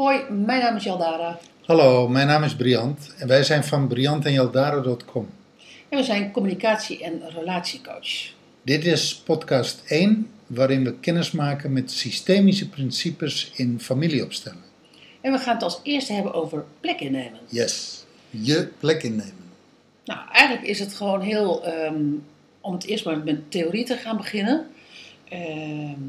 Hoi, mijn naam is Jaldara Hallo, mijn naam is Briant en wij zijn van briantenjaldara.com. en we zijn communicatie- en relatiecoach. Dit is podcast 1, waarin we kennis maken met systemische principes in familieopstelling. En we gaan het als eerste hebben over plek innemen. Yes, je plek innemen. Nou, eigenlijk is het gewoon heel, ehm, om het eerst maar met theorie te gaan beginnen. Ehm,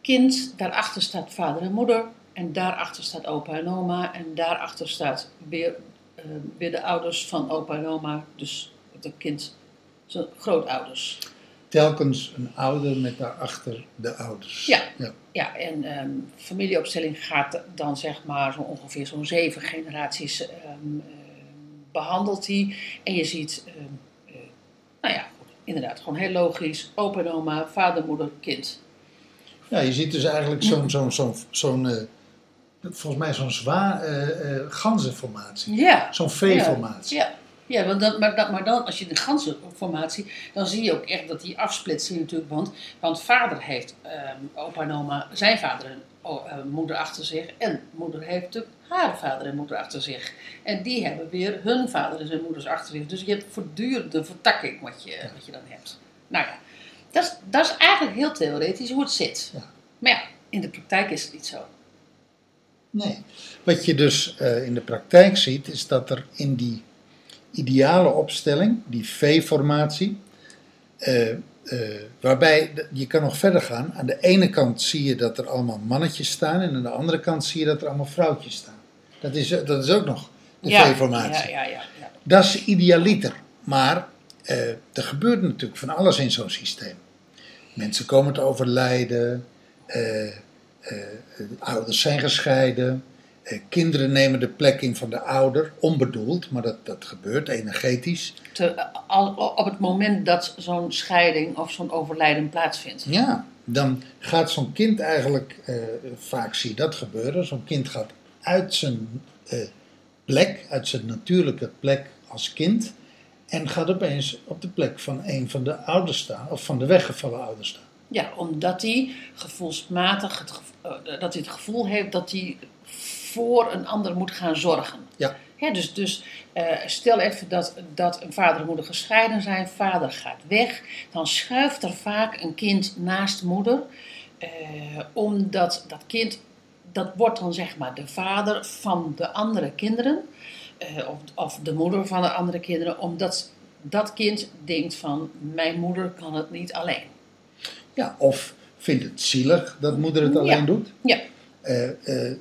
kind, daarachter staat vader en moeder. En daarachter staat opa en oma. En daarachter staat weer, ehm, weer de ouders van opa en oma. Dus het kind, zijn grootouders. Telkens een ouder met daarachter de ouders. Ja. ja. Ja, en ehm, familieopstelling gaat dan zeg maar zo ongeveer zo'n zeven generaties ehm, ehm, behandelt die. En je ziet, ehm, eh, nou ja, inderdaad, gewoon heel logisch. Opa en oma, vader, moeder, kind. Ja, je ziet dus eigenlijk zo'n, zo'n, zo'n, zo'n eh, volgens mij zo'n zwaar eh, ganzenformatie. Ja. Zo'n V-formatie. Ja, ja want dan, maar, dan, maar dan, als je de ganzenformatie, dan zie je ook echt dat die afsplitsing natuurlijk, want, want vader heeft ehm, opa en oma, zijn vader en o- eh, moeder achter zich, en moeder heeft natuurlijk haar vader en moeder achter zich. En die hebben weer hun vader en zijn moeders achter zich. Dus je hebt voortdurende vertakking wat je, wat je dan hebt. Nou ja, dat is, dat is eigenlijk heel theoretisch hoe het zit. Ja. Maar ja, in de praktijk is het niet zo. Nee. Wat je dus eh, in de praktijk ziet, is dat er in die ideale opstelling, die V-formatie, eh, eh, waarbij je kan nog verder gaan. Aan de ene kant zie je dat er allemaal mannetjes staan en aan de andere kant zie je dat er allemaal vrouwtjes staan. Dat is, dat is ook nog de ja, V-formatie. Ja, ja, ja. ja. Dat is idealiter. Maar er gebeurt natuurlijk van alles in zo'n systeem. Mensen komen te overlijden, ouders zijn gescheiden, eh, kinderen nemen de plek in van de ouder, onbedoeld, maar dat, dat gebeurt energetisch. te- op het moment dat zo'n scheiding of zo'n overlijden plaatsvindt. Ja, dan gaat zo'n kind eigenlijk, eh, vaak zie je dat gebeuren, zo'n kind gaat uit zijn eh, plek, uit zijn natuurlijke plek als kind, en gaat opeens op de plek van een van de ouders staan, of van de weggevallen ouders staan. Ja, omdat hij gevoelsmatig het, eh, dat hij het gevoel heeft dat hij voor een ander moet gaan zorgen. Ja. Ja, dus dus eh, stel even dat, dat een vader en moeder gescheiden zijn, vader gaat weg, dan schuift er vaak een kind naast moeder, eh, omdat dat kind, dat wordt dan zeg maar de vader van de andere kinderen, eh, of, of de moeder van de andere kinderen, omdat dat kind denkt van mijn moeder kan het niet alleen. Ja, of vindt het zielig dat moeder het alleen Ja. doet. Ja, Eh, eh,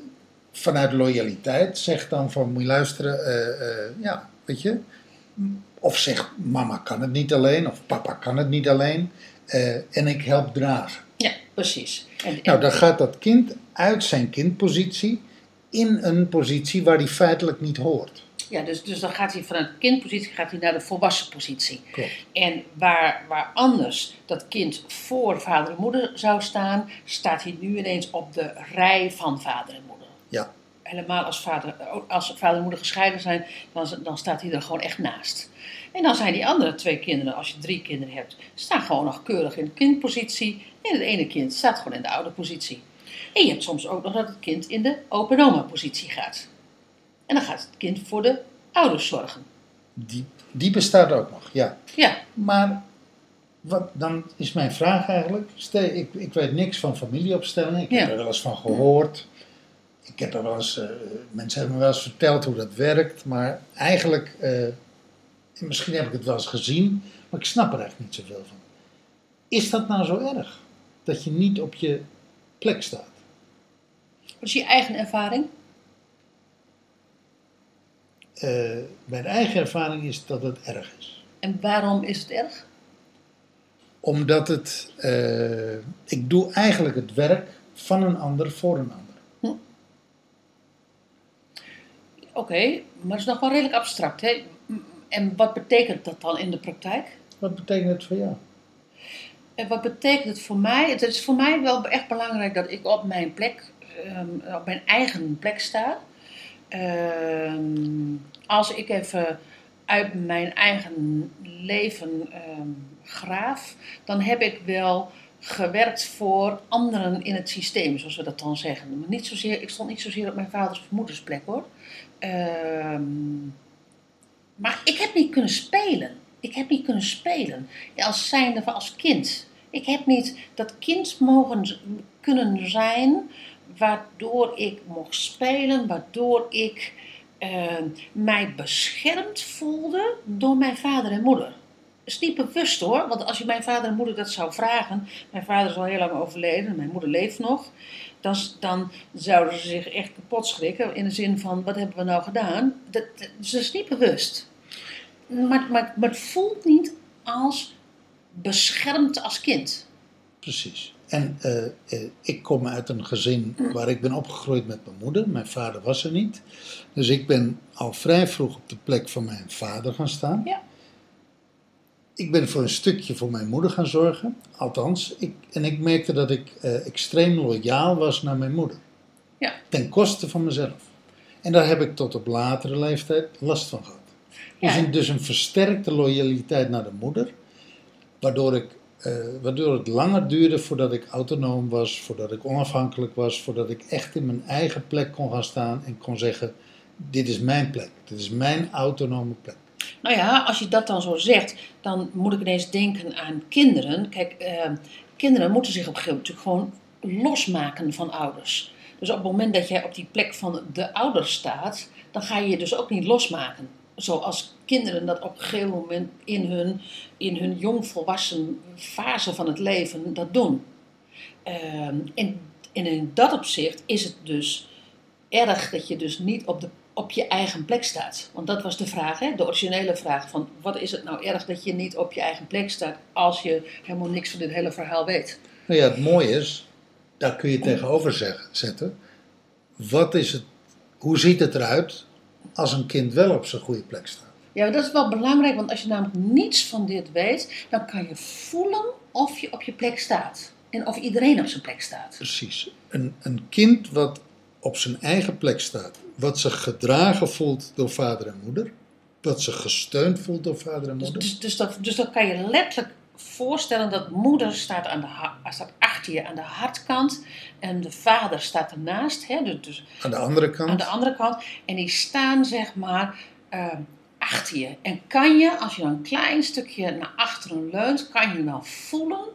vanuit loyaliteit zegt dan van, moet je luisteren, eh, ja, weet je. Of zegt, mama kan het niet alleen, of papa kan het niet alleen. en ik help dragen. ja precies. En, Nou, dan gaat dat kind uit zijn kindpositie in een positie waar hij feitelijk niet hoort. Ja, dus, dus dan gaat hij vanuit de kindpositie gaat hij naar de volwassen positie. Klopt. En waar, waar anders dat kind voor vader en moeder zou staan, staat hij nu ineens op de rij van vader en moeder. Ja, Helemaal als vader, als vader en moeder gescheiden zijn, dan, dan staat hij er gewoon echt naast. En dan zijn die andere twee kinderen, als je drie kinderen hebt, staan gewoon nog keurig in de kindpositie. En het ene kind staat gewoon in de ouderpositie. En je hebt soms ook nog dat het kind in de open oma positie gaat. En dan gaat het kind voor de ouders zorgen. die, die bestaat ook nog, ja. Ja, Maar wat, dan is mijn vraag eigenlijk, stel, ik, ik weet niks van familieopstelling, ik Ja. heb er wel eens van gehoord. Ik heb er wel eens, eh, mensen hebben me wel eens verteld hoe dat werkt, maar eigenlijk, eh, en misschien heb ik het wel eens gezien, maar ik snap er eigenlijk niet zoveel van. Is dat nou zo erg? Dat je niet op je plek staat? wat is je eigen ervaring? Eh, mijn eigen ervaring is dat het erg is. En waarom is het erg? Omdat het, eh, ik doe eigenlijk het werk van een ander voor een ander. Oké, maar het is nog wel redelijk abstract. Hè? En wat betekent dat dan in de praktijk? Wat betekent het voor jou? En wat betekent het voor mij? Het is voor mij wel echt belangrijk dat ik op mijn plek, ehm, op mijn eigen plek sta. Ehm, als ik even uit mijn eigen leven ehm, graaf, dan heb ik wel gewerkt voor anderen in het systeem, zoals we dat dan zeggen. Maar niet zozeer, ik stond niet zozeer op mijn vaders of moeders plek hoor. Ehm, maar ik heb niet kunnen spelen. Ik heb niet kunnen spelen. Als zijnde van als kind. Ik heb niet dat kind mogen kunnen zijn waardoor ik mocht spelen, waardoor ik eh, mij beschermd voelde door mijn vader en moeder. is niet bewust hoor, want als je mijn vader en moeder dat zou vragen, mijn vader is al heel lang overleden, mijn moeder leeft nog, dan, dan zouden ze zich echt kapot schrikken in de zin van, wat hebben we nou gedaan? Dat, dat, dus is niet bewust. Maar, maar, maar het voelt niet als beschermd als kind. Precies. En eh, eh, ik kom uit een gezin waar ik ben opgegroeid met mijn moeder. Mijn vader was er niet. Dus ik ben al vrij vroeg op de plek van mijn vader gaan staan. Ja. Ik ben voor een stukje voor mijn moeder gaan zorgen. Althans, ik, en ik merkte dat ik eh, extreem loyaal was naar mijn moeder. Ja. Ten koste van mezelf. En daar heb ik tot op latere leeftijd last van gehad. Dus, een, dus een versterkte loyaliteit naar de moeder. Waardoor, ik, eh, waardoor het langer duurde voordat ik autonoom was, voordat ik onafhankelijk was, voordat ik echt in mijn eigen plek kon gaan staan en kon zeggen: Dit is mijn plek, dit is mijn autonome plek. Nou ja, als je dat dan zo zegt, dan moet ik ineens denken aan kinderen. Kijk, eh, kinderen moeten zich op een gegeven moment gewoon losmaken van ouders. Dus op het moment dat jij op die plek van de ouder staat, dan ga je je dus ook niet losmaken. Zoals kinderen dat op een gegeven moment in hun, in hun jongvolwassen fase van het leven dat doen. Ehm, en, en in dat opzicht is het dus erg dat je dus niet op, de, op je eigen plek staat. Want dat was de vraag, hè? de originele vraag van wat is het nou erg dat je niet op je eigen plek staat als je helemaal niks van dit hele verhaal weet. Nou ja, het mooie is, daar kun je tegenover zetten. Wat is het, hoe ziet het eruit als een kind wel op zijn goede plek staat? Ja, dat is wel belangrijk, want als je namelijk niets van dit weet, dan kan je voelen of je op je plek staat. En of iedereen op zijn plek staat. Precies. Een, een kind wat op zijn eigen plek staat, wat zich gedragen voelt door vader en moeder, wat zich gesteund voelt door vader en Dus, moeder. dus, dus, dat, dus dan kan je letterlijk voorstellen dat moeder staat, aan de, staat achter je aan de hartkant en de vader staat ernaast. Hè, dus, dus Aan de andere kant, aan de andere kant. En die staan zeg maar eh, achter je. En kan je, als je dan een klein stukje naar achteren leunt, kan je dan voelen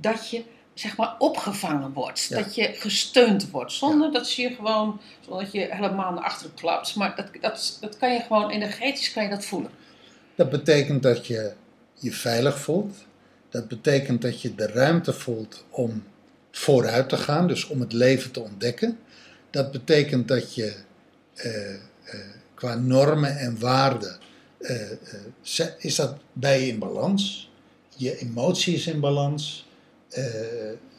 dat je zeg maar opgevangen wordt. Ja. Dat je gesteund wordt. Zonder dat je gewoon, zonder dat je helemaal naar achteren klapt. Maar dat, dat, dat kan je gewoon energetisch kan je dat voelen. dat betekent dat je je veilig voelt. Dat betekent dat je de ruimte voelt om vooruit te gaan, dus om het leven te ontdekken. Dat betekent dat je eh, eh, qua normen en waarden, eh, is dat bij je in balans. Je emotie is in balans.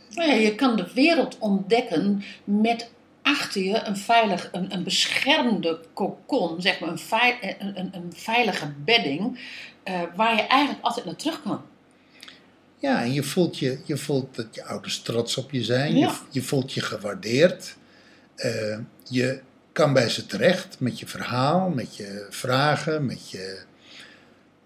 Ja, je kan de wereld ontdekken met achter je een, veilig, een, een beschermde kokon, zeg maar een, een, een, veilige bedding, waar je eigenlijk altijd naar terug kan. Ja, en je voelt, je, je voelt dat je ouders trots op je zijn. Ja. Je, je voelt je gewaardeerd. Eh, je kan bij ze terecht met je verhaal, met je vragen, met je,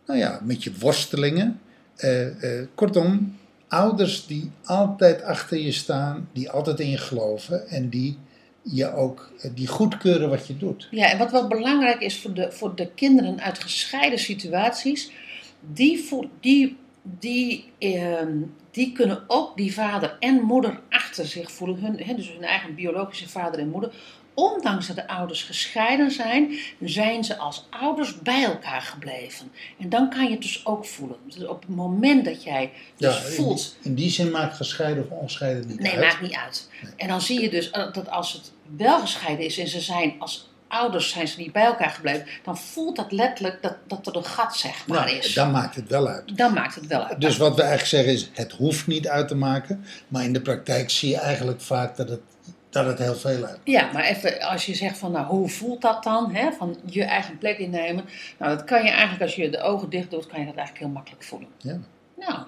nou ja, met je worstelingen. Eh, eh, kortom, ouders die altijd achter je staan, die altijd in je geloven en die je ook die goedkeuren wat je doet. Ja, en wat wel belangrijk is voor de, voor de kinderen uit gescheiden situaties, die, voel, die, die, ehm, die kunnen ook die vader en moeder achter zich voelen, hun, hè, dus hun eigen biologische vader en moeder. Ondanks dat de ouders gescheiden zijn, zijn ze als ouders bij elkaar gebleven. En dan kan je het dus ook voelen. Dus op het moment dat jij dus voelt in die zin maakt gescheiden of onscheiden niet Nee, uit. maakt niet uit. En dan zie je dus eh, dat als het wel gescheiden is en ze zijn als ouders zijn ze niet bij elkaar gebleven, dan voelt dat letterlijk dat, dat er een gat zeg maar Nou, is. dan maakt het wel uit. Dan maakt het wel uit. Dus wat we eigenlijk zeggen is, het hoeft niet uit te maken. Maar in de praktijk zie je eigenlijk vaak dat het, dat het heel veel uit. Ja, maar even als je zegt van nou, hoe voelt dat dan? Hè? Van je eigen plek innemen. Nou, dat kan je eigenlijk als je de ogen dicht doet, kan je dat eigenlijk heel makkelijk voelen. Ja. Nou,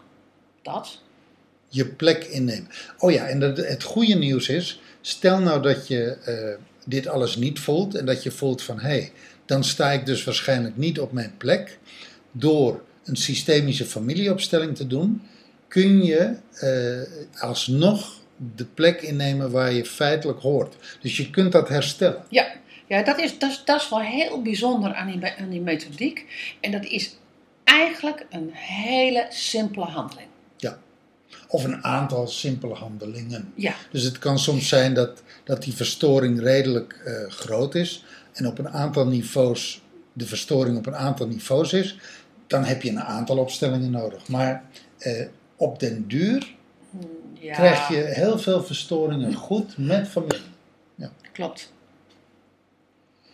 dat. Je plek innemen. Oh ja, en dat, het goede nieuws is, stel nou dat je eh, dit alles niet voelt en dat je voelt van hé, hey, dan sta ik dus waarschijnlijk niet op mijn plek. Door een systemische familieopstelling te doen, kun je eh, alsnog de plek innemen waar je feitelijk hoort. Dus je kunt dat herstellen. Ja, ja dat, is, dat, is, dat is wel heel bijzonder aan die, aan die methodiek. En dat is eigenlijk een hele simpele handeling. Of een aantal simpele handelingen. Ja, Dus het kan soms zijn dat, dat die verstoring redelijk eh, groot is. En op een aantal niveaus, de verstoring op een aantal niveaus is. Dan heb je een aantal opstellingen nodig. Maar eh, op den duur ja krijg je heel veel verstoringen goed met familie. klopt.